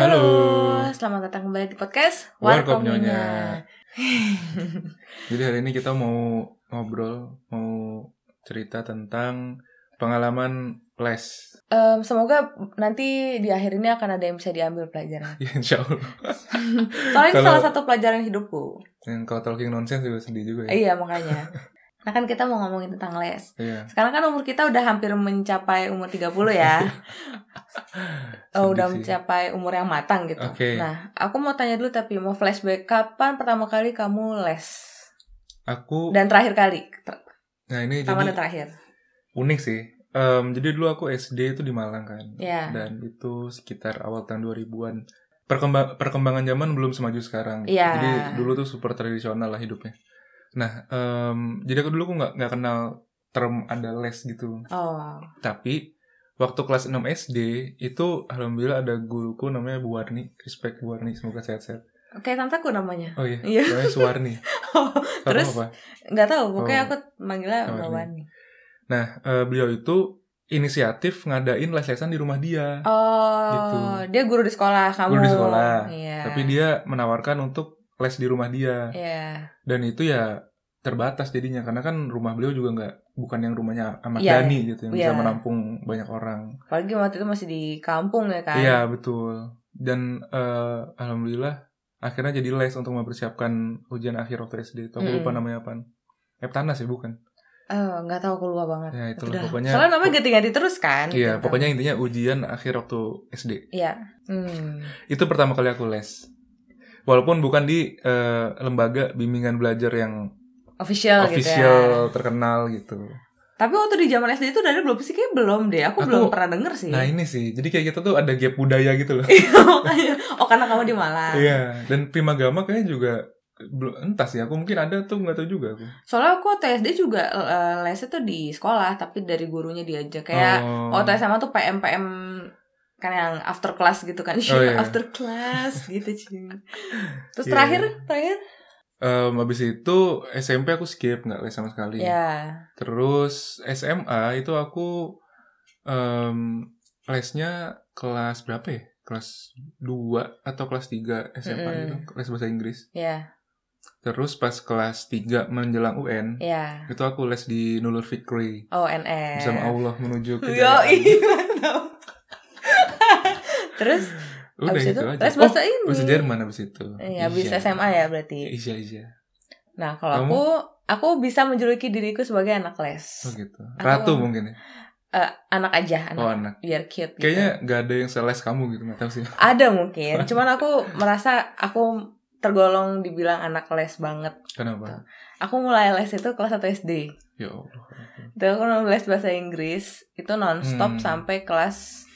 Halo. selamat datang kembali di podcast Warkop Nyonya. Jadi hari ini kita mau ngobrol, mau cerita tentang pengalaman les. Em, semoga nanti di akhir ini akan ada yang bisa diambil pelajaran. Ya, insya Allah. Soalnya Kalau- salah satu pelajaran hidupku. Yang kalau talking nonsense juga sedih juga ya. Iya makanya. Nah kan kita mau ngomongin tentang les. Iya. Sekarang kan umur kita udah hampir mencapai umur 30 ya. Oh, udah mencapai umur yang matang gitu. Oke. Nah, aku mau tanya dulu tapi mau flashback kapan pertama kali kamu les? Aku, Dan terakhir kali. Ter- nah ini Pertama dan jadi terakhir. unik sih. Em, jadi dulu aku SD itu di Malang kan. Iya. Dan itu sekitar awal tahun 2000-an. Perkembang, perkembangan zaman belum semaju sekarang. Iya. Jadi dulu tuh super tradisional lah hidupnya. Nah, em, jadi aku dulu aku nggak nggak kenal term ada les gitu. Oh. Tapi waktu kelas 6 SD itu alhamdulillah ada guruku namanya Bu Warni. Respect Bu Warni, semoga sehat-sehat. Oke, tanteku namanya. Oh iya, Iya. namanya Suwarni. Atau Terus? apa? Nggak tahu, pokoknya Oh. aku manggilnya Oh, Mbak ini. Wani. Nah, eh, beliau itu inisiatif ngadain les-lesan di rumah dia. Oh, Gitu. dia guru di sekolah kamu. Guru di sekolah. Iya. Tapi dia menawarkan untuk les di rumah dia. Iya. Dan itu ya terbatas jadinya karena kan rumah beliau juga nggak bukan yang rumahnya Ahmad Iya. Dhani gitu yang bisa Iya. menampung banyak orang. Apalagi waktu itu masih di kampung ya kan. Iya betul. Dan eh, alhamdulillah akhirnya jadi les untuk mempersiapkan ujian akhir waktu SD. Itu aku lupa namanya apa. Eptanas ya bukan? Oh, nggak tahu aku lupa banget. Ya itulah Udah. pokoknya. Soalnya namanya ganti-ganti terus kan. Iya gitu. pokoknya intinya ujian akhir waktu SD. Iya. Hmm. Itu pertama kali aku les. Walaupun bukan di eh, lembaga bimbingan belajar yang Official, gitu ya. official terkenal gitu. Tapi waktu di zaman SD itu dari belum sih kayak belum deh. Aku, Aku- belum pernah denger sih. Nah ini sih, jadi kayak kita tuh ada gap budaya gitu loh. Makanya. oh karena kamu di Malang. Iya, dan Primagama kayaknya juga belum entah sih aku mungkin ada tuh nggak tahu juga aku. Soalnya aku waktu SD juga eh, lesnya tuh di sekolah, tapi dari gurunya diajak kayak oh, waktu SMA tuh PM PM kan yang after class gitu kan Oh, iya. after class gitu cuy terus Iya, terakhir iya. terakhir Em, habis itu SMP aku skip nggak les sama sekali. ya Terus SMA itu aku em, lesnya kelas berapa ya? Kelas 2 atau kelas 3 SMA Mm-mm. gitu, les bahasa Inggris. ya Terus pas kelas 3 menjelang UN, ya itu aku les di Nulur Fikri. oh NS Bersama Allah menuju ke yo terus Udah abis itu itu aja. les oh, bahasa ini bahasa Jerman abis itu. Iya, abis Iya. SMA ya berarti. Iya, iya. Nah, kalau Kamu? aku, aku bisa menjuluki diriku sebagai anak les. Oh gitu. Aku- Ratu mungkin ya. Eh, anak aja, anak. Oh anak. Biar cute gitu. Kayaknya gak ada yang seles kamu gitu, gak tahu sih. Ada mungkin, cuman aku merasa aku tergolong dibilang anak les banget. Kenapa? Aku mulai les itu kelas 1 SD. Ya Allah. Itu aku les bahasa Inggris itu Hmm. nonstop sampai kelas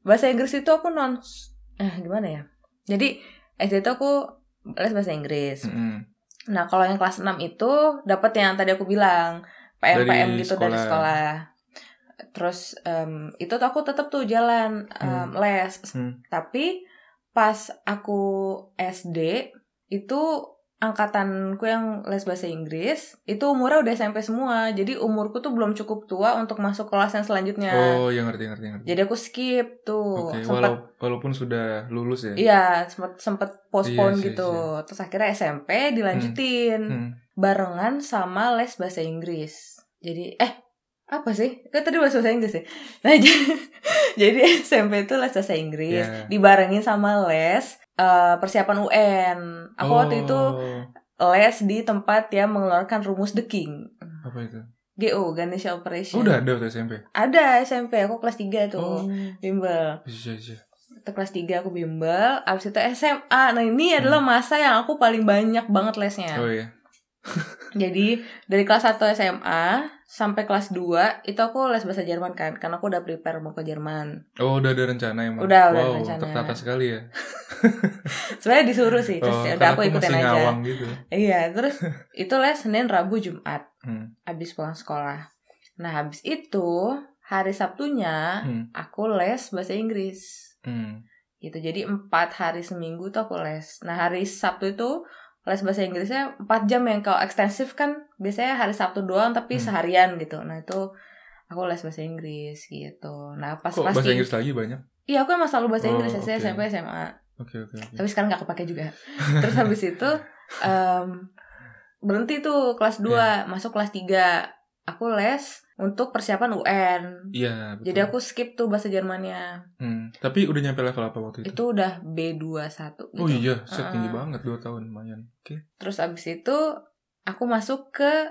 bahasa Inggris itu aku non eh gimana ya? Jadi SD itu aku les bahasa Inggris. Mm-mm. Nah, kalau yang kelas 6 itu dapat yang tadi aku bilang, PM PM Dari gitu dari sekolah. sekolah. Terus em, itu tuh aku tetap tuh jalan em, Hmm. les. Hmm. Tapi pas aku SD itu angkatanku yang les bahasa Inggris itu umurnya udah SMP semua. Jadi umurku tuh belum cukup tua untuk masuk kelas yang selanjutnya. Oh, ya ngerti ngerti ngerti. Jadi aku skip tuh. Oke, Sempet walau- walaupun sudah lulus ya. Iya, sempet sempet postpone Iya sih, gitu. iya. Terus akhirnya SMP dilanjutin Hmm. barengan sama les bahasa Inggris. Jadi eh apa sih? Kan tadi bahasa Inggris ya. Nah, jadi, jadi SMP itu les bahasa Inggris Iya. dibarengin sama les eh, persiapan UN. Aku waktu itu Oh, les di tempat yang mengeluarkan rumus The King. apa itu? GO, Ganesha Operation. Udah ada waktu SMP. Ada SMP, aku kelas 3 tuh. Oh, Bimbel. bisa bisa. Itu kelas 3 aku bimbel, abis itu SMA. Nah, ini adalah masa yang aku paling banyak banget lesnya. Hmm. Oh iya. Jadi dari kelas 1 SMA sampai kelas 2 itu aku les bahasa Jerman kan karena aku udah prepare mau ke Jerman. Oh, udah ada rencana emang. Udah, udah ada wow, rencana. tertata sekali ya. Sebenarnya disuruh sih, terus oh, ya udah aku ikutin masih aja. gitu. Iya, terus itu les Senin, Rabu, Jumat Hmm. habis pulang sekolah. Nah, habis itu hari Sabtunya Hmm. aku les bahasa Inggris. Hmm. Gitu. Jadi empat hari seminggu tuh aku les. Nah, hari Sabtu itu les bahasa Inggrisnya 4 jam yang kalau ekstensif kan biasanya hari Sabtu doang tapi Hmm. seharian gitu. Nah, itu aku les bahasa Inggris gitu nah pas Kok bahasa Inggris lagi banyak? iya aku emang selalu bahasa Oh, Inggris oke. SMP SMA Oke oke oke. tapi sekarang nggak kepake juga terus habis itu em, berhenti tuh kelas 2 Iya. masuk kelas 3 aku les untuk persiapan UN Iya. betul. jadi aku skip tuh bahasa Jermannya Hmm. Tapi udah nyampe level apa waktu itu? itu udah B21 gitu Oh iya, set tinggi Heeh. banget dua tahun lumayan. Oke. terus abis itu aku masuk ke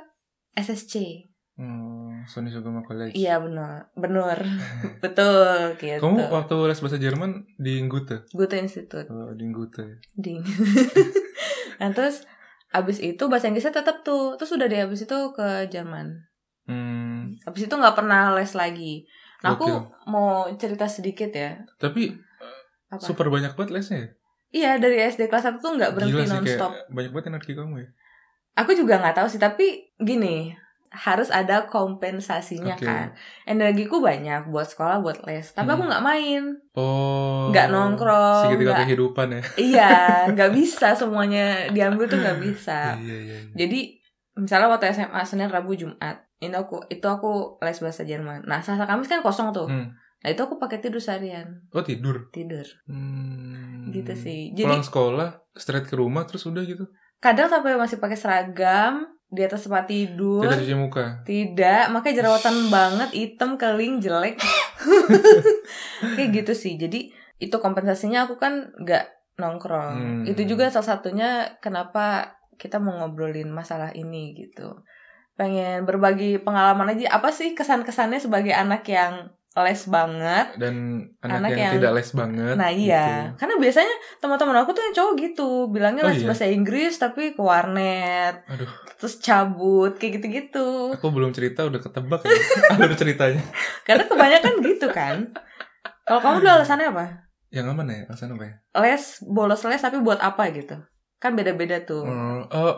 SSC Hmm, Sony Sugama College. iya benar benar betul gitu Kamu waktu les bahasa Jerman di Ngute? Goethe Institute Oh, di ya? ding nah terus abis itu bahasa Inggrisnya tetap tuh terus udah deh abis itu ke Jerman Hmm. abis itu nggak pernah les lagi nah aku Gokil. mau cerita sedikit ya Tapi apa super banyak banget lesnya ya? iya dari SD kelas 1 tuh nggak berhenti nonstop banyak banget energi kamu ya. aku juga nggak tahu sih tapi gini harus ada kompensasinya Oke. kan energiku banyak buat sekolah buat les tapi aku Hmm. nggak main Oh. Nggak nongkrong, Segitiga nggak- kehidupan ya. iya nggak bisa semuanya diambil tuh nggak bisa Iya iya. iya. jadi misalnya waktu SMA Senin Rabu Jumat ini aku itu aku les bahasa Jerman nah Selasa Kamis kan kosong tuh Hmm. nah itu aku pakai tidur seharian Oh tidur. tidur Hmm. gitu sih jadi Pulang sekolah, straight ke rumah terus udah gitu. kadang sampai masih pakai seragam di atas tempat tidur Kita cuci muka. Tidak, makanya jerawatan banget, hitam, keling, jelek. Kayak gitu sih. Jadi itu kompensasinya aku kan nggak nongkrong. Hmm. Itu juga salah satunya kenapa kita mau ngobrolin masalah ini gitu. Pengen berbagi pengalaman aja. Apa sih kesan-kesannya sebagai anak yang les banget? Dan anak, Anak yang, yang- tidak les banget. Nah iya, gitu. karena biasanya teman-teman aku tuh yang cowok gitu, bilangnya Oh, les iya? bahasa Inggris tapi ke warnet, Aduh, terus cabut kayak gitu-gitu. aku belum cerita udah ketebak ya. Alur ceritanya. Karena kebanyakan gitu kan. Kalau kamu dulu alasannya apa? Yang mana ya? Alasan apa ya? Les, bolos les tapi buat apa gitu? Kan beda-beda tuh. Hmm, oh,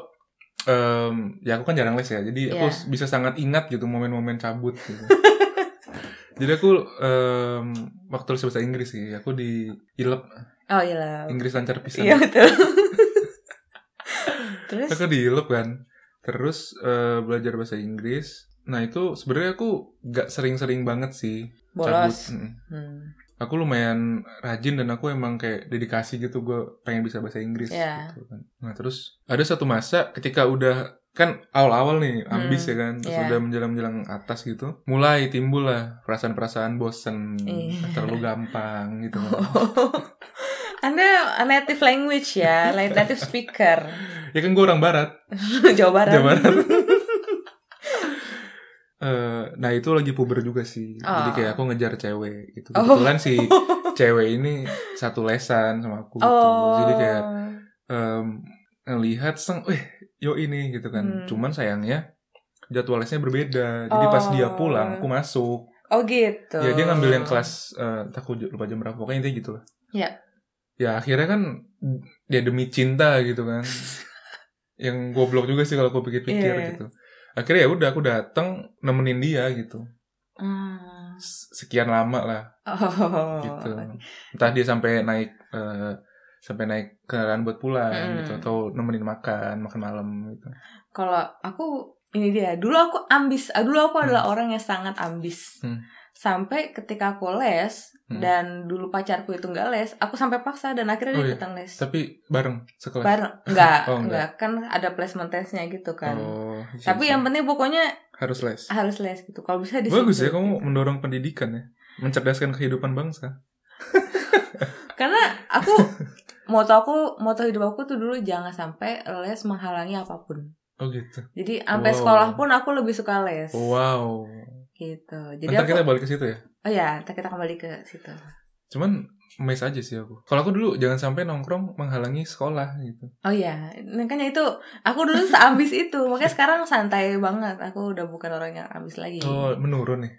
em, ya aku kan jarang les ya. Jadi aku Iya. bisa sangat ingat gitu momen-momen cabut gitu. Jadi aku em, waktu les bahasa Inggris sih, aku di ILEP Oh iya lah. Inggris lancar pisan. Iya betul. Terus Aku di ILEP kan. Terus eh, belajar bahasa Inggris. Nah itu sebenarnya aku gak sering-sering banget sih bolos. Mm. Hmm. Aku lumayan rajin dan aku emang kayak dedikasi gitu gue pengen bisa bahasa Inggris Iya. gitu kan. Nah terus ada satu masa ketika udah kan awal-awal nih ambis Hmm, ya kan terus iya. udah menjelang-menjelang atas gitu mulai timbul lah perasaan-perasaan bosen Iya. terlalu gampang gitu kan. Anda native language ya, native speaker. ya kan gue orang barat Jawa Barat. Jawa Barat. Eh, nah itu lagi puber juga sih jadi Oh. kayak aku ngejar cewek gitu Oh. kebetulan si cewek ini satu lesan sama aku gitu Oh. jadi kayak em, ngelihat seng, eh yo ini gitu kan. Hmm. Cuman sayangnya jadwal lesnya berbeda. Jadi pas Oh. dia pulang, aku masuk. Oh gitu. Ya dia ngambil yang kelas, tak aku lupa jam berapa. Pokoknya intinya gitu lah. Iya. Ya akhirnya kan dia demi cinta gitu kan. yang goblok juga sih kalau aku pikir-pikir Iya. gitu. Akhirnya ya udah aku datang nemenin dia gitu. Hmm. Sekian lama lah Oh. gitu. Entah dia sampai naik eh, sampai naik kendaraan buat pulang Hmm. gitu atau nemenin makan, makan malam gitu. Kalau aku ini dia, dulu aku ambis. ah, Dulu aku adalah Hmm. orang yang sangat ambis. Hmm. Sampai ketika aku les Hmm. dan dulu pacarku itu nggak les, aku sampai paksa dan akhirnya Oh, dia iya. ikutan les. Tapi bareng sekelas. Bareng enggak, Oh, enggak, enggak. kan ada placement testnya gitu kan. Oh, Tapi yang penting pokoknya harus les. harus les gitu. Kalau bisa di Bagus ya kamu gitu. mendorong pendidikan ya, mencerdaskan kehidupan bangsa. Karena aku moto aku moto hidup aku tuh dulu jangan sampai les menghalangi apa pun. Oh gitu. Jadi sampai Wow. sekolah pun aku lebih suka les. Wow. Gitu. Jadi Ntar aku kita balik ke situ ya. Oh ya, ntar kita kembali ke situ. Cuman mes aja sih aku. Kalau aku dulu jangan sampai nongkrong menghalangi sekolah gitu. Oh ya, makanya itu aku dulu seambis itu. Makanya sekarang santai banget. Aku udah bukan orang yang ambis lagi. Oh menurun nih.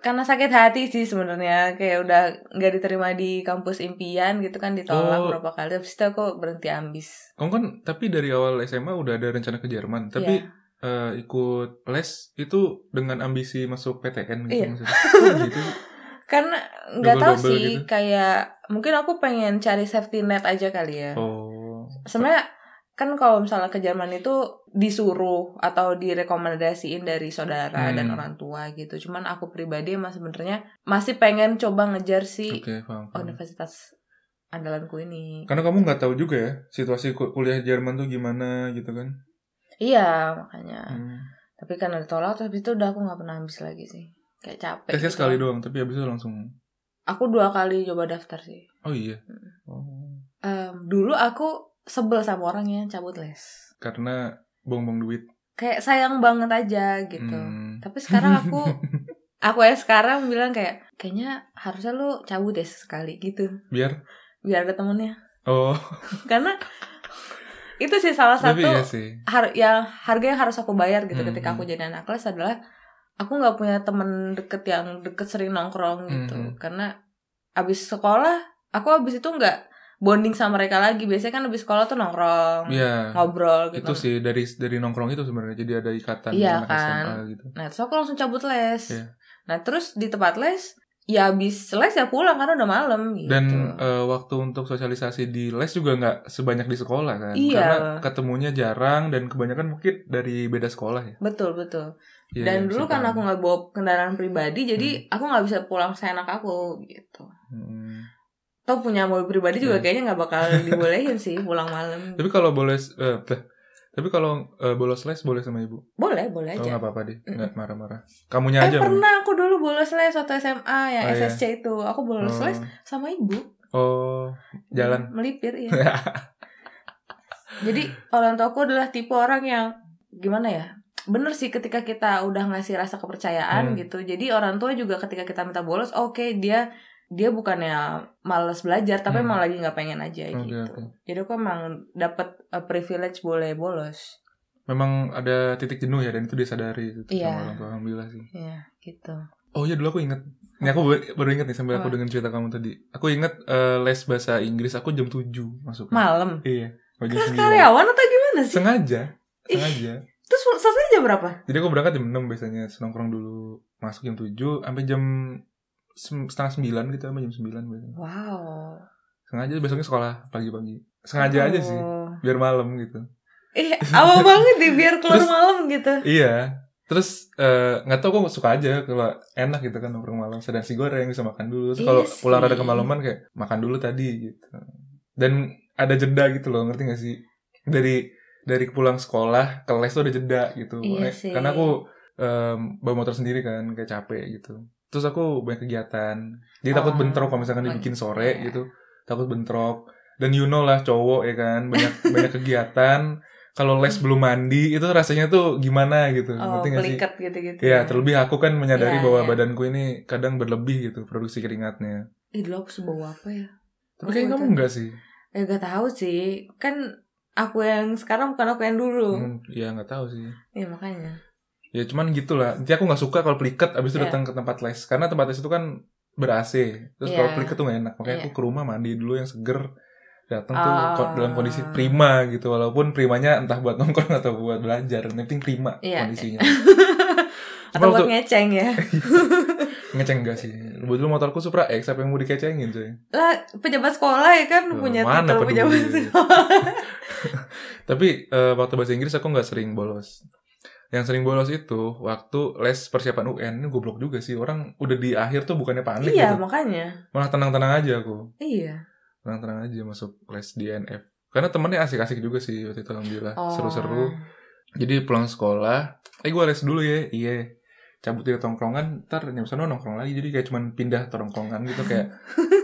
Karena sakit hati sih sebenarnya. Kayak udah nggak diterima di kampus impian gitu kan ditolak Oh. berapa kali. Habis itu aku berhenti ambis. Kamu kan tapi dari awal SMA udah ada rencana ke Jerman. Tapi Iya. eh, ikut les itu dengan ambisi masuk PTN gitu Iya. maksudnya. Oh, gitu. Karena nggak tahu sih gitu. kayak mungkin aku pengen cari safety net aja kali ya. Oh. Sebenarnya kan kalau misalnya ke Jerman itu disuruh atau direkomendasiin dari saudara Hmm. dan orang tua gitu. Cuman aku pribadi emang sebenarnya masih pengen coba ngejar si Oke, paham. paham. universitas andalanku ini. Karena kamu nggak tahu juga ya situasi ku- kuliah Jerman tuh gimana gitu kan. Iya, makanya. Hmm. Tapi karena ditolak terus itu udah aku nggak pernah habis lagi sih. Kayak capek. Tesnya gitu. sekali doang, tapi habis itu langsung. Aku dua kali coba daftar sih. Oh iya. Hmm. Oh. Em, dulu aku sebel sama orang yang cabut les. Karena bongbong duit. Kayak sayang banget aja gitu. Hmm. Tapi sekarang aku aku ya sekarang bilang kayak kayaknya harusnya lu cabut deh sekali gitu. Biar. Biar ada temennya. Oh. Karena itu sih salah tapi satu iya sih. har yang harga yang harus aku bayar gitu Hmm, ketika hmm. aku jadi anak les adalah aku nggak punya temen deket yang deket sering nongkrong gitu Hmm, hmm. karena abis sekolah aku abis itu nggak bonding sama mereka lagi biasanya kan abis sekolah tuh nongkrong Iya. ngobrol gitu Itu sih dari dari nongkrong itu sebenarnya jadi ada ikatan Iya, kan. SMA gitu. nah terus aku langsung cabut les Iya. nah terus di tempat les ya abis les ya pulang karena udah malam gitu Dan eh, waktu untuk sosialisasi di les juga nggak sebanyak di sekolah kan. Iya. Karena ketemunya jarang dan kebanyakan mungkin dari beda sekolah ya. betul betul Iya, dan iya, dulu kan aku nggak bawa kendaraan pribadi jadi aku nggak bisa pulang seenak aku gitu Hmm. Atau punya mobil pribadi juga Hmm. kayaknya nggak bakal dibolehin sih pulang malam. Tapi kalau boleh eh, bah, tapi kalau eh, bolos les boleh sama ibu. Boleh, boleh Oh aja. nggak apa-apa deh, Mm. marah-marah. Kamunya eh aja. Pernah aku dulu bolos les waktu SMA yang Oh, iya. SSC itu. Aku bolos Oh. les sama ibu. Oh, jalan. Melipir ya. Jadi orang tuaku adalah tipe orang yang gimana ya? Bener sih ketika kita udah ngasih rasa kepercayaan Hmm. gitu. Jadi orang tua juga ketika kita minta bolos, oke dia dia bukannya males belajar tapi Hmm. emang lagi nggak pengen aja Oke, gitu. oke. Jadi aku emang dapat uh, privilege boleh bolos. Memang ada titik jenuh ya dan itu disadari gitu Iya. sama orang tua alhamdulillah sih. Ya, gitu. Oh iya dulu aku inget. Ini aku baru- inget nih sambil aku dengan cerita kamu tadi. Aku inget eh, les bahasa Inggris aku jam 7 masuk. Malam. Iya. Jam Kak 9. karyawan atau gimana sih? Sengaja. Ih. Sengaja. Terus selesai jam berapa? Jadi aku berangkat jam 6 biasanya, nongkrong dulu, masuk jam 7 sampai jam setengah 9 gitu sampai jam 9 biasanya. Wow. Sengaja besoknya sekolah pagi-pagi. Sengaja aja sih, Oh. biar malam gitu. Eh, awal banget nih biar keluar Terus- malam gitu. Iya. Terus eh, nggak tahu kok suka aja kalau enak gitu kan nongkrong malam sedang si goreng bisa makan dulu. Terus Iya kalau pulang rada kemalaman kayak makan dulu tadi gitu. Dan ada jeda gitu loh, ngerti gak sih? Dari dari pulang sekolah ke les tuh ada jeda gitu. Iya sih. Karena aku em, bawa motor sendiri kan, kayak capek gitu. Terus aku banyak kegiatan. Jadi takut Oh, bentrok kalau misalkan oh, dibikin gitu sore ya. gitu. Takut bentrok. Dan you know lah cowok ya kan, banyak banyak kegiatan. Kalau les belum mandi itu rasanya tuh gimana gitu. Oh, ngerti gak sih? gitu-gitu. Ya, terlebih aku kan menyadari Iya, bahwa iya. badanku ini kadang berlebih gitu produksi keringatnya. Ih, dulu aku sebawa apa ya? Tapi kayaknya kamu enggak sih? Eh, gak tahu sih. Kan aku yang sekarang bukan aku yang dulu. Hmm, ya nggak tahu sih. Iya, makanya. Ya cuman gitulah. Nanti aku nggak suka kalau pelikat abis itu Iya. datang ke tempat les. Karena tempat les itu kan ber-AC. Terus Iya. kalau pelikat tuh gak enak. Makanya Iya. aku ke rumah mandi dulu yang seger. Datang tuh Ah. ko- dalam kondisi prima gitu. Walaupun primanya entah buat nongkrong atau buat belajar. Yang penting prima Iya. kondisinya. Atau buat waktu- ngeceng ya. Ngeceng enggak sih? Dulu motorku Supra X, apa yang mau dikecengin coy? lah, pejabat sekolah ya kan Oh, punya mana titel pejabat sekolah. Tapi eh, waktu bahasa Inggris aku nggak sering bolos. Yang sering bolos itu waktu les persiapan UN. Ini goblok juga sih. Orang udah di akhir tuh bukannya panik iya, gitu. makanya. Malah tenang-tenang aja aku. Iya. Tenang-tenang aja masuk les di NF. Karena temennya asik-asik juga sih waktu itu alhamdulillah. Oh. Seru-seru. Jadi pulang sekolah, eh gue les dulu ya. Iya. Cabut dari tongkrongan, ntar nyampe sana nongkrong lagi. Jadi kayak cuman pindah tongkrongan gitu kayak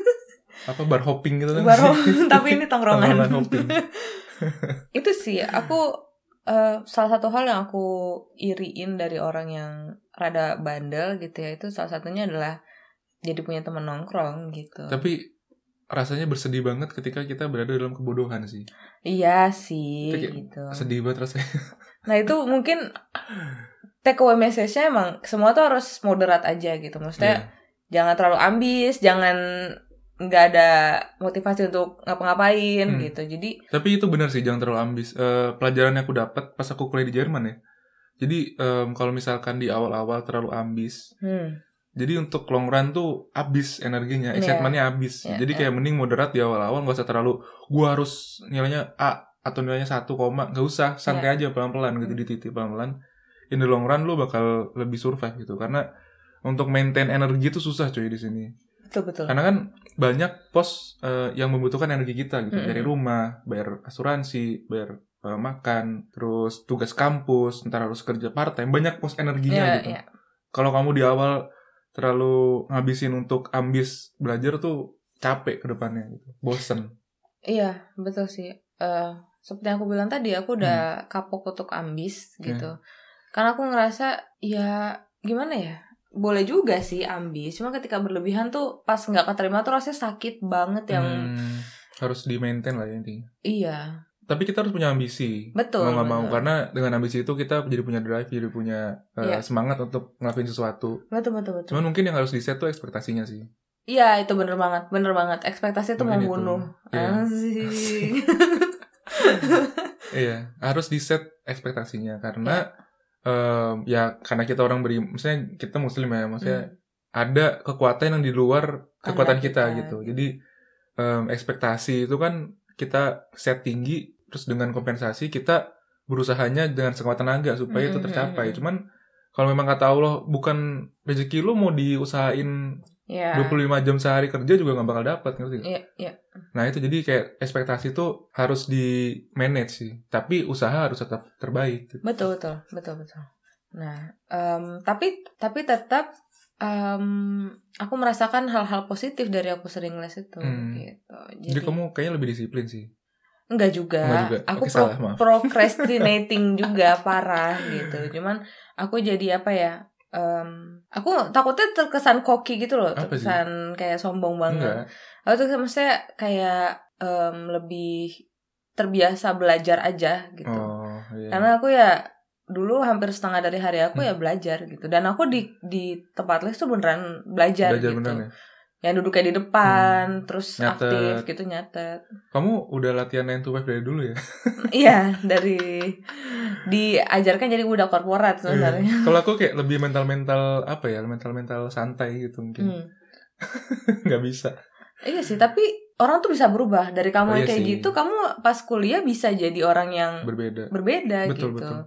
apa bar hopping gitu kan. Baru tapi ini Tongkrongan tongkrongan. hopping. itu sih aku eh, salah satu hal yang aku iriin dari orang yang rada bandel gitu ya itu salah satunya adalah jadi punya teman nongkrong gitu. Tapi rasanya bersedih banget ketika kita berada dalam kebodohan sih. iya sih gitu. Sedih banget rasanya. Nah itu mungkin take away message-nya emang semua tuh harus moderat aja gitu. Maksudnya Iya. jangan terlalu ambis, jangan nggak ada motivasi untuk ngapa-ngapain Hmm. gitu. Jadi Tapi itu benar sih jangan terlalu ambis. Eh, pelajaran yang aku dapat pas aku kuliah di Jerman ya. Jadi em, kalau misalkan di awal-awal terlalu ambis, hmm, jadi untuk long run tuh habis energinya, Iya. excitementnya habis. Iya, jadi iya. kayak mending moderat di awal-awal nggak usah terlalu gua harus nilainya A atau nilainya satu koma nggak usah santai Iya. aja pelan-pelan gitu Hmm. di titik pelan-pelan in the long run lu bakal lebih survive gitu karena untuk maintain energi itu susah cuy di sini betul betul karena kan banyak pos eh, yang membutuhkan energi kita gitu Mm-mm. dari rumah bayar asuransi bayar eh, makan terus tugas kampus ntar harus kerja part time banyak pos energinya Iya, gitu iya. kalau kamu di awal terlalu ngabisin untuk ambis belajar tuh capek ke depannya gitu bosen Iya, betul sih. Eh seperti yang aku bilang tadi, aku udah kapok untuk ambis gitu. Karena aku ngerasa ya gimana ya? Boleh juga sih ambis, cuma ketika berlebihan tuh pas nggak keterima tuh rasanya sakit banget yang Hmm, harus di maintain lah ya intinya iya, tapi kita harus punya ambisi betul. mau nggak mau karena dengan ambisi itu kita jadi punya drive jadi punya eh, Iya. semangat untuk ngelakuin sesuatu Betul betul betul. cuman mungkin yang harus di set tuh ekspektasinya sih Iya, itu bener banget, bener banget. Ekspektasi itu membunuh. Asik. iya harus di set ekspektasinya karena em, ya karena kita orang beri maksudnya kita muslim ya maksudnya Hmm. ada kekuatan yang di luar kekuatan kita, kita, gitu jadi em, ekspektasi itu kan kita set tinggi terus dengan kompensasi kita berusahanya dengan sekuat tenaga supaya itu Mm, mm, tercapai mm, mm. cuman kalau memang kata Allah bukan rezeki lu mau diusahain Iya. 25 jam sehari kerja juga nggak bakal dapat ngerti nggak? Iya, iya. Nah itu jadi kayak ekspektasi itu harus di manage sih, tapi usaha harus tetap terbaik. gitu. Betul betul betul betul. Nah, em, tapi tapi tetap em, aku merasakan hal-hal positif dari aku sering les itu Hmm. gitu. Jadi, kamu kayaknya lebih disiplin sih. enggak juga. Enggak juga. Aku Oke, pro- salah, maaf. procrastinating juga parah gitu. Cuman aku jadi apa ya? Em, aku takutnya terkesan koki gitu loh, Apa sih? terkesan kayak sombong banget. Aku tuh maksudnya kayak em, lebih terbiasa belajar aja gitu. Oh iya. Karena aku ya dulu hampir setengah dari hari aku Hmm. ya belajar gitu. Dan aku di di tempat les tuh beneran belajar, Belajar gitu. beneran ya. Yang duduknya di depan, Hmm. terus Nyatet. aktif gitu nyatet. Kamu udah latihan 9 to 5 dari dulu ya? iya, dari diajarkan jadi budak korporat sebenarnya. Iya. Kalau aku kayak lebih mental-mental apa ya? Mental-mental santai gitu mungkin. Hmm. Nggak bisa. Iya sih, tapi orang tuh bisa berubah dari kamu Oh, yang iya kayak sih. gitu, kamu pas kuliah bisa jadi orang yang Berbeda. berbeda Betul, gitu. betul.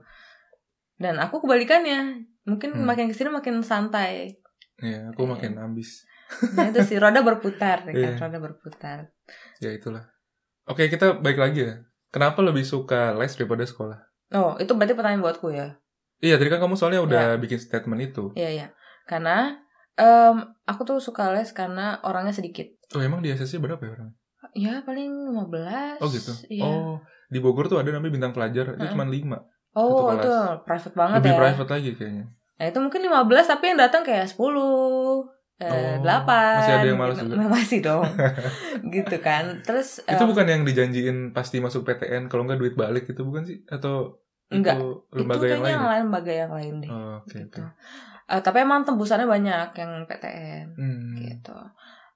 Dan aku kebalikannya, mungkin Hmm. makin ke sini makin santai. Iya, aku Iya. makin ambis. Nah itu sih roda berputar, ya kan? Iya. roda berputar. Ya itulah. Oke, kita balik lagi ya. Kenapa lebih suka les daripada sekolah? Oh, itu berarti pertanyaan buatku ya. Iya, tadi kan kamu soalnya udah bikin statement itu. Iya, iya. Karena em, aku tuh suka les karena orangnya sedikit. Oh, emang di SSC berapa ya orang? Ya, paling 15. Oh gitu. Iya. Oh, di Bogor tuh ada namanya bintang pelajar, itu Heeh. cuma 5. Oh, itu private banget Lebih ya. private lagi kayaknya. Nah, itu mungkin 15 tapi yang datang kayak 10 eh, Oh, 8 masih ada yang malas gitu. juga. Masih dong gitu kan terus itu em, bukan yang dijanjiin pasti masuk PTN kalau nggak duit balik itu bukan sih? Atau Enggak. itu itu lembaga yang kayaknya lain? yang ya? lain lembaga yang lain deh Oh, oke gitu. oke. Eh, tapi emang tembusannya banyak yang PTN Hmm. gitu.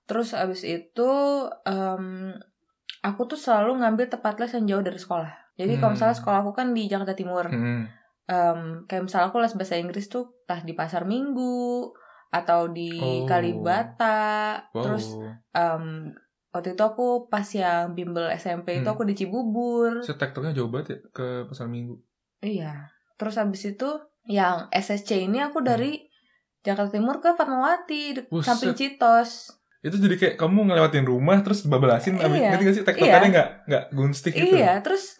Terus abis itu em, aku tuh selalu ngambil tempat les yang jauh dari sekolah. Jadi kalau Hmm. misalnya sekolah aku kan di Jakarta Timur, Hmm. Em, kayak misalnya aku les bahasa Inggris tuh entah di Pasar Minggu atau di Oh. Kalibata. Wow. Terus em, waktu itu aku pas yang bimbel SMP itu Hmm. aku di Cibubur. Setektornya jauh banget ya ke pasar minggu. Iya. Terus habis itu yang SSC ini aku Hmm. dari Jakarta Timur ke Fatmawati Buset. samping Citos. Itu jadi kayak kamu ngelewatin rumah terus babalasin abis Iya. ngerti gak sih tektokannya nggak nggak gunstik gitu. Iya, terus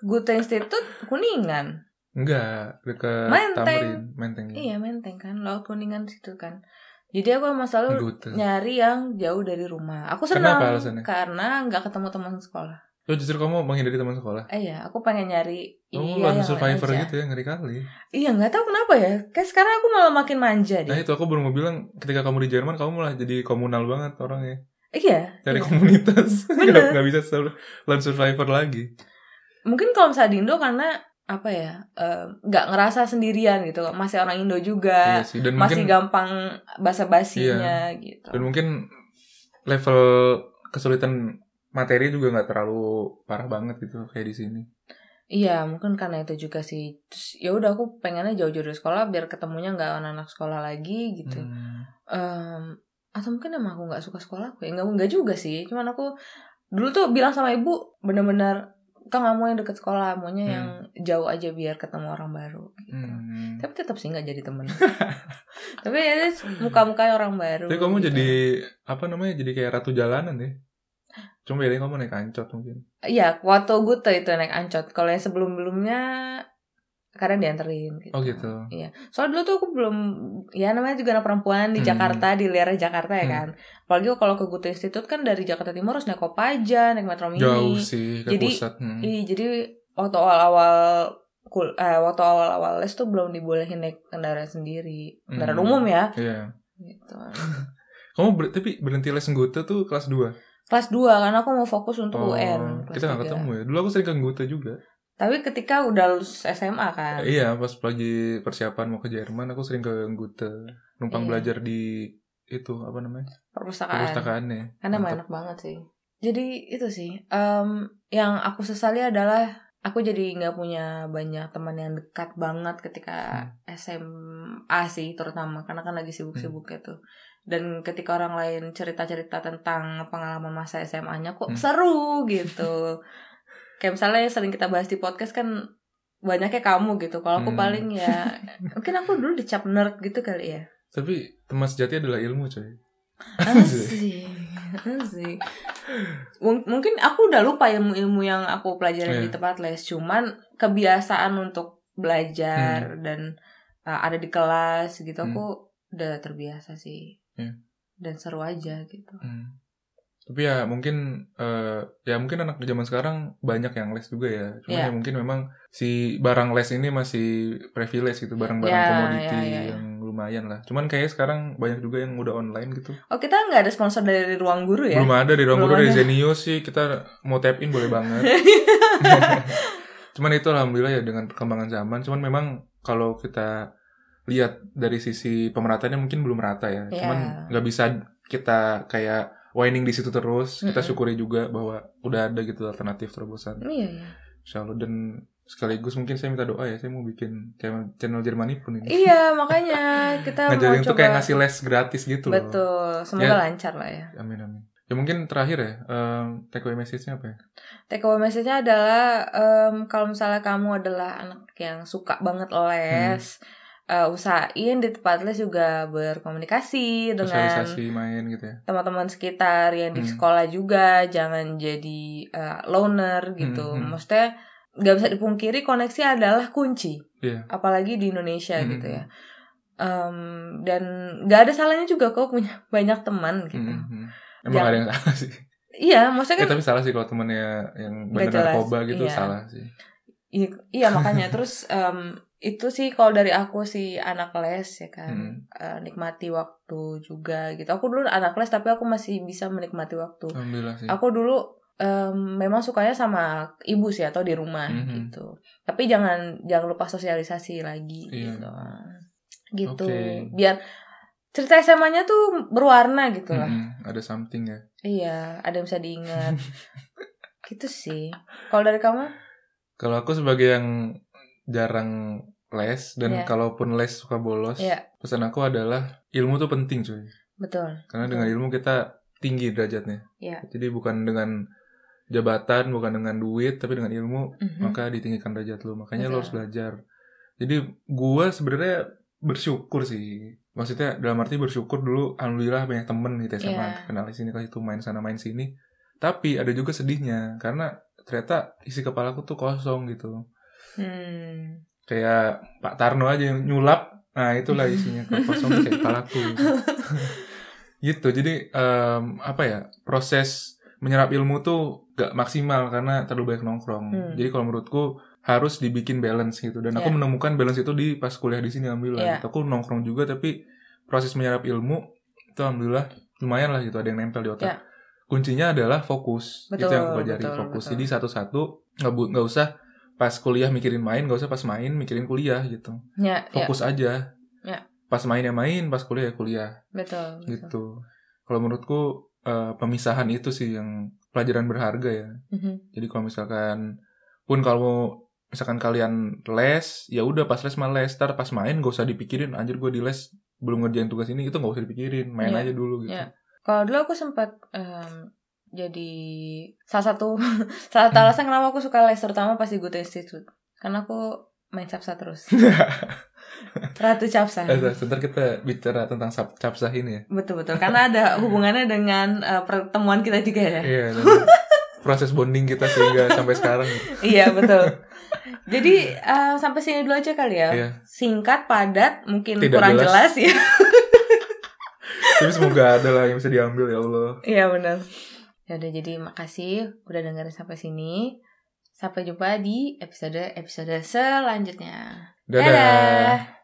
Gute Institute Kuningan. Enggak, dekat Menteng. Tamrin, Menteng. ya. Iya, Menteng kan, Laut Kuningan situ kan. Jadi aku emang selalu Gute. nyari yang jauh dari rumah. Aku senang Kenapa alasannya? karena nggak ketemu teman sekolah. Oh justru kamu menghindari teman sekolah. Eh ya, aku pengen nyari Kamu iya yang lain survivor aja. gitu ya, ngeri kali. Iya, nggak tahu kenapa ya. Kayak sekarang aku malah makin manja deh. Nah itu aku baru mau bilang, ketika kamu di Jerman, kamu malah jadi komunal banget orangnya. iya. Cari iya. komunitas. Bener. Nggak nggak bisa selalu lone survivor lagi. Mungkin kalau misalnya di Indo karena apa ya eh, nggak ngerasa sendirian gitu masih orang Indo juga. Iya sih. Dan masih mungkin, gampang basa-basinya gitu. Dan mungkin level kesulitan materi juga nggak terlalu parah banget gitu kayak di sini. iya mungkin karena itu juga sih. Terus ya udah aku pengennya jauh-jauh dari sekolah biar ketemunya nggak anak-anak sekolah lagi gitu. Hmm. Em, atau mungkin emang aku nggak suka sekolah aku ya nggak nggak juga sih. Cuman aku dulu tuh bilang sama ibu bener-bener kan nggak mau yang deket sekolah maunya Hmm. yang jauh aja biar ketemu orang baru gitu. Hmm. tapi tetap sih nggak jadi temen tapi ya muka-mukanya orang baru Tapi kamu gitu. jadi apa namanya? Jadi kayak ratu jalanan ya. Cuma bedanya kamu naik ancot mungkin. Iya, waktu Gute itu naik ancot. Kalau yang sebelum-belumnya kadang dianterin gitu. Oh gitu. Iya. Soalnya dulu tuh aku belum ya namanya juga anak perempuan di Hmm. Jakarta, di daerah Jakarta ya Hmm. kan. Apalagi kalau ke Gute Institute kan dari Jakarta Timur harus naik Kopaja, naik Metro Mini. Jauh sih ke Jadi- pusat. Hmm. Iya, jadi waktu awal-awal kul eh, waktu awal-awal les tuh belum dibolehin naik kendaraan sendiri. Kendaraan Hmm. umum ya. Iya. Gitu. Kamu ber- tapi berhenti les Ngute tuh kelas 2. Kelas 2 karena aku mau fokus untuk UN. Oh, kita gak 3. ketemu ya. Dulu aku sering ke Ngute juga. Tapi ketika udah lulus SMA kan. Iya, pas lagi persiapan mau ke Jerman aku sering ke Ngute. Numpang Iya. belajar di itu apa namanya? perpustakaan. Perpustakaannya. Karena emang Mantap. enak banget sih. Jadi itu sih. em, yang aku sesali adalah aku jadi nggak punya banyak teman yang dekat banget ketika Hmm. SMA sih terutama karena kan lagi sibuk-sibuknya tuh. Dan ketika orang lain cerita-cerita tentang pengalaman masa SMA-nya kok Hmm. seru gitu. Kayak misalnya yang sering kita bahas di podcast kan banyaknya kamu gitu. Kalau aku Hmm. paling ya mungkin aku dulu dicap nerd gitu kali ya. Tapi teman sejati adalah ilmu, coy. Asik, asik. Mung- Mungkin aku udah lupa ilmu-ilmu yang aku pelajari di Iya. tempat les. Cuman kebiasaan untuk belajar dan uh, ada di kelas gitu, Hmm. aku udah terbiasa sih. Iya. Dan seru aja gitu. Hmm. Tapi ya mungkin eh, ya mungkin anak zaman sekarang banyak yang les juga ya. Cuma Iya. ya mungkin memang si barang les ini masih privilege gitu, barang-barang Ya, komoditi ya, ya. yang lumayan lah. Cuman kayaknya sekarang banyak juga yang udah online gitu. Oh kita nggak ada sponsor dari ruang guru ya? Belum ada di ruang Belum guru dari ada. Zenius sih kita mau tap in boleh banget. Cuman itu alhamdulillah ya dengan perkembangan zaman. Cuman memang kalau kita lihat dari sisi pemerataannya mungkin belum rata ya. Iya. Cuman nggak bisa kita kayak whining di situ terus. Kita Mm-mm. syukuri juga bahwa udah ada gitu alternatif terobosan. Iya, iya. Insya Allah dan sekaligus mungkin saya minta doa ya. Saya mau bikin channel, channel Jermani pun ini. Iya, makanya kita mau tuh coba. kayak ngasih les gratis gitu loh. Betul, semoga Ya. lancar lah ya. Amin amin. Ya mungkin terakhir ya, um, take away message-nya apa ya? Take away message-nya adalah em, kalau misalnya kamu adalah anak yang suka banget les, eh, usahain di tempat les juga berkomunikasi dengan main gitu ya. teman-teman sekitar yang di Hmm. sekolah juga, jangan jadi eh, loner gitu. Hmm, hmm. Maksudnya nggak bisa dipungkiri koneksi adalah kunci, Iya. apalagi di Indonesia Hmm, gitu hmm. ya. Em, dan nggak ada salahnya juga kok punya banyak teman gitu. Hmm, hmm. Emang Jangan- ada yang salah sih. Iya, maksudnya Ya, kan tapi salah sih kalau temennya yang benar narkoba gitu iya. salah sih. Iya, iya makanya terus em, itu sih kalau dari aku sih anak les ya kan Hmm. Eh, nikmati waktu juga gitu. Aku dulu anak les tapi aku masih bisa menikmati waktu. Alhamdulillah sih. Aku dulu em, memang sukanya sama ibu sih atau di rumah Mhm. gitu. Tapi jangan jangan lupa sosialisasi lagi Iya. gitu. Gitu. Oke. Biar cerita SMA-nya tuh berwarna gitu lah. Mm-mm, Ada something ya. Iya, ada yang bisa diingat. gitu sih. Kalau dari kamu? Kalau aku sebagai yang jarang les dan Iya. kalaupun les suka bolos, Iya. pesan aku adalah ilmu tuh penting cuy. Betul. Karena Betul. dengan ilmu kita tinggi derajatnya. Iya. Jadi bukan dengan jabatan, bukan dengan duit, tapi dengan ilmu Mhm. maka ditinggikan derajat lu. Makanya lu Betul. harus belajar. Jadi gua sebenarnya bersyukur sih. Maksudnya dalam arti bersyukur dulu alhamdulillah banyak temen gitu SMA Iya. kenal di sini kelas itu main sana main sini. Tapi ada juga sedihnya karena ternyata isi kepalaku tuh kosong gitu. Hmm. Kayak Pak Tarno aja yang nyulap. Nah, itulah isinya kosong kayak kepalaku. Gitu. Jadi em, apa ya? Proses menyerap ilmu tuh gak maksimal karena terlalu banyak nongkrong. Hmm. Jadi kalau menurutku harus dibikin balance gitu dan aku Iya. menemukan balance itu di pas kuliah di sini alhamdulillah. Iya. Gitu. Aku nongkrong juga tapi proses menyerap ilmu itu alhamdulillah lumayan lah gitu ada yang nempel di otak. Iya. Kuncinya adalah fokus. itu Betul, yang aku pelajari betul, fokus. betul. Jadi satu-satu nggak bu- nggak usah pas kuliah mikirin main, nggak usah pas main mikirin kuliah gitu. Ya, ya, Fokus aja. Ya. Pas main ya main, pas kuliah ya kuliah betul. betul. gitu. Kalau menurutku eh, pemisahan itu sih yang pelajaran berharga ya. Mhm. Jadi kalau misalkan pun kalau misalkan kalian les, ya udah pas les mah les, ntar pas main gak usah dipikirin anjir gue di les belum ngerjain tugas ini itu gak usah dipikirin, main Iya, aja dulu gitu. iya. Kalau dulu aku sempat em, jadi salah satu salah satu alasan kenapa aku suka les terutama pas di Good Institute karena aku main capsa terus Ratu Capsa Eh, sebentar kita bicara tentang capsah ini ya. betul betul karena ada hubungannya dengan eh, pertemuan kita juga ya Iya. proses bonding kita sehingga sampai sekarang. iya betul jadi eh, sampai sini dulu aja kali ya Iya. singkat padat mungkin Tidak kurang jelas. jelas, ya Tapi semoga ada lah yang bisa diambil ya Allah. iya benar ya udah jadi makasih udah dengerin sampai sini sampai jumpa di episode episode selanjutnya Dadah. Dadah.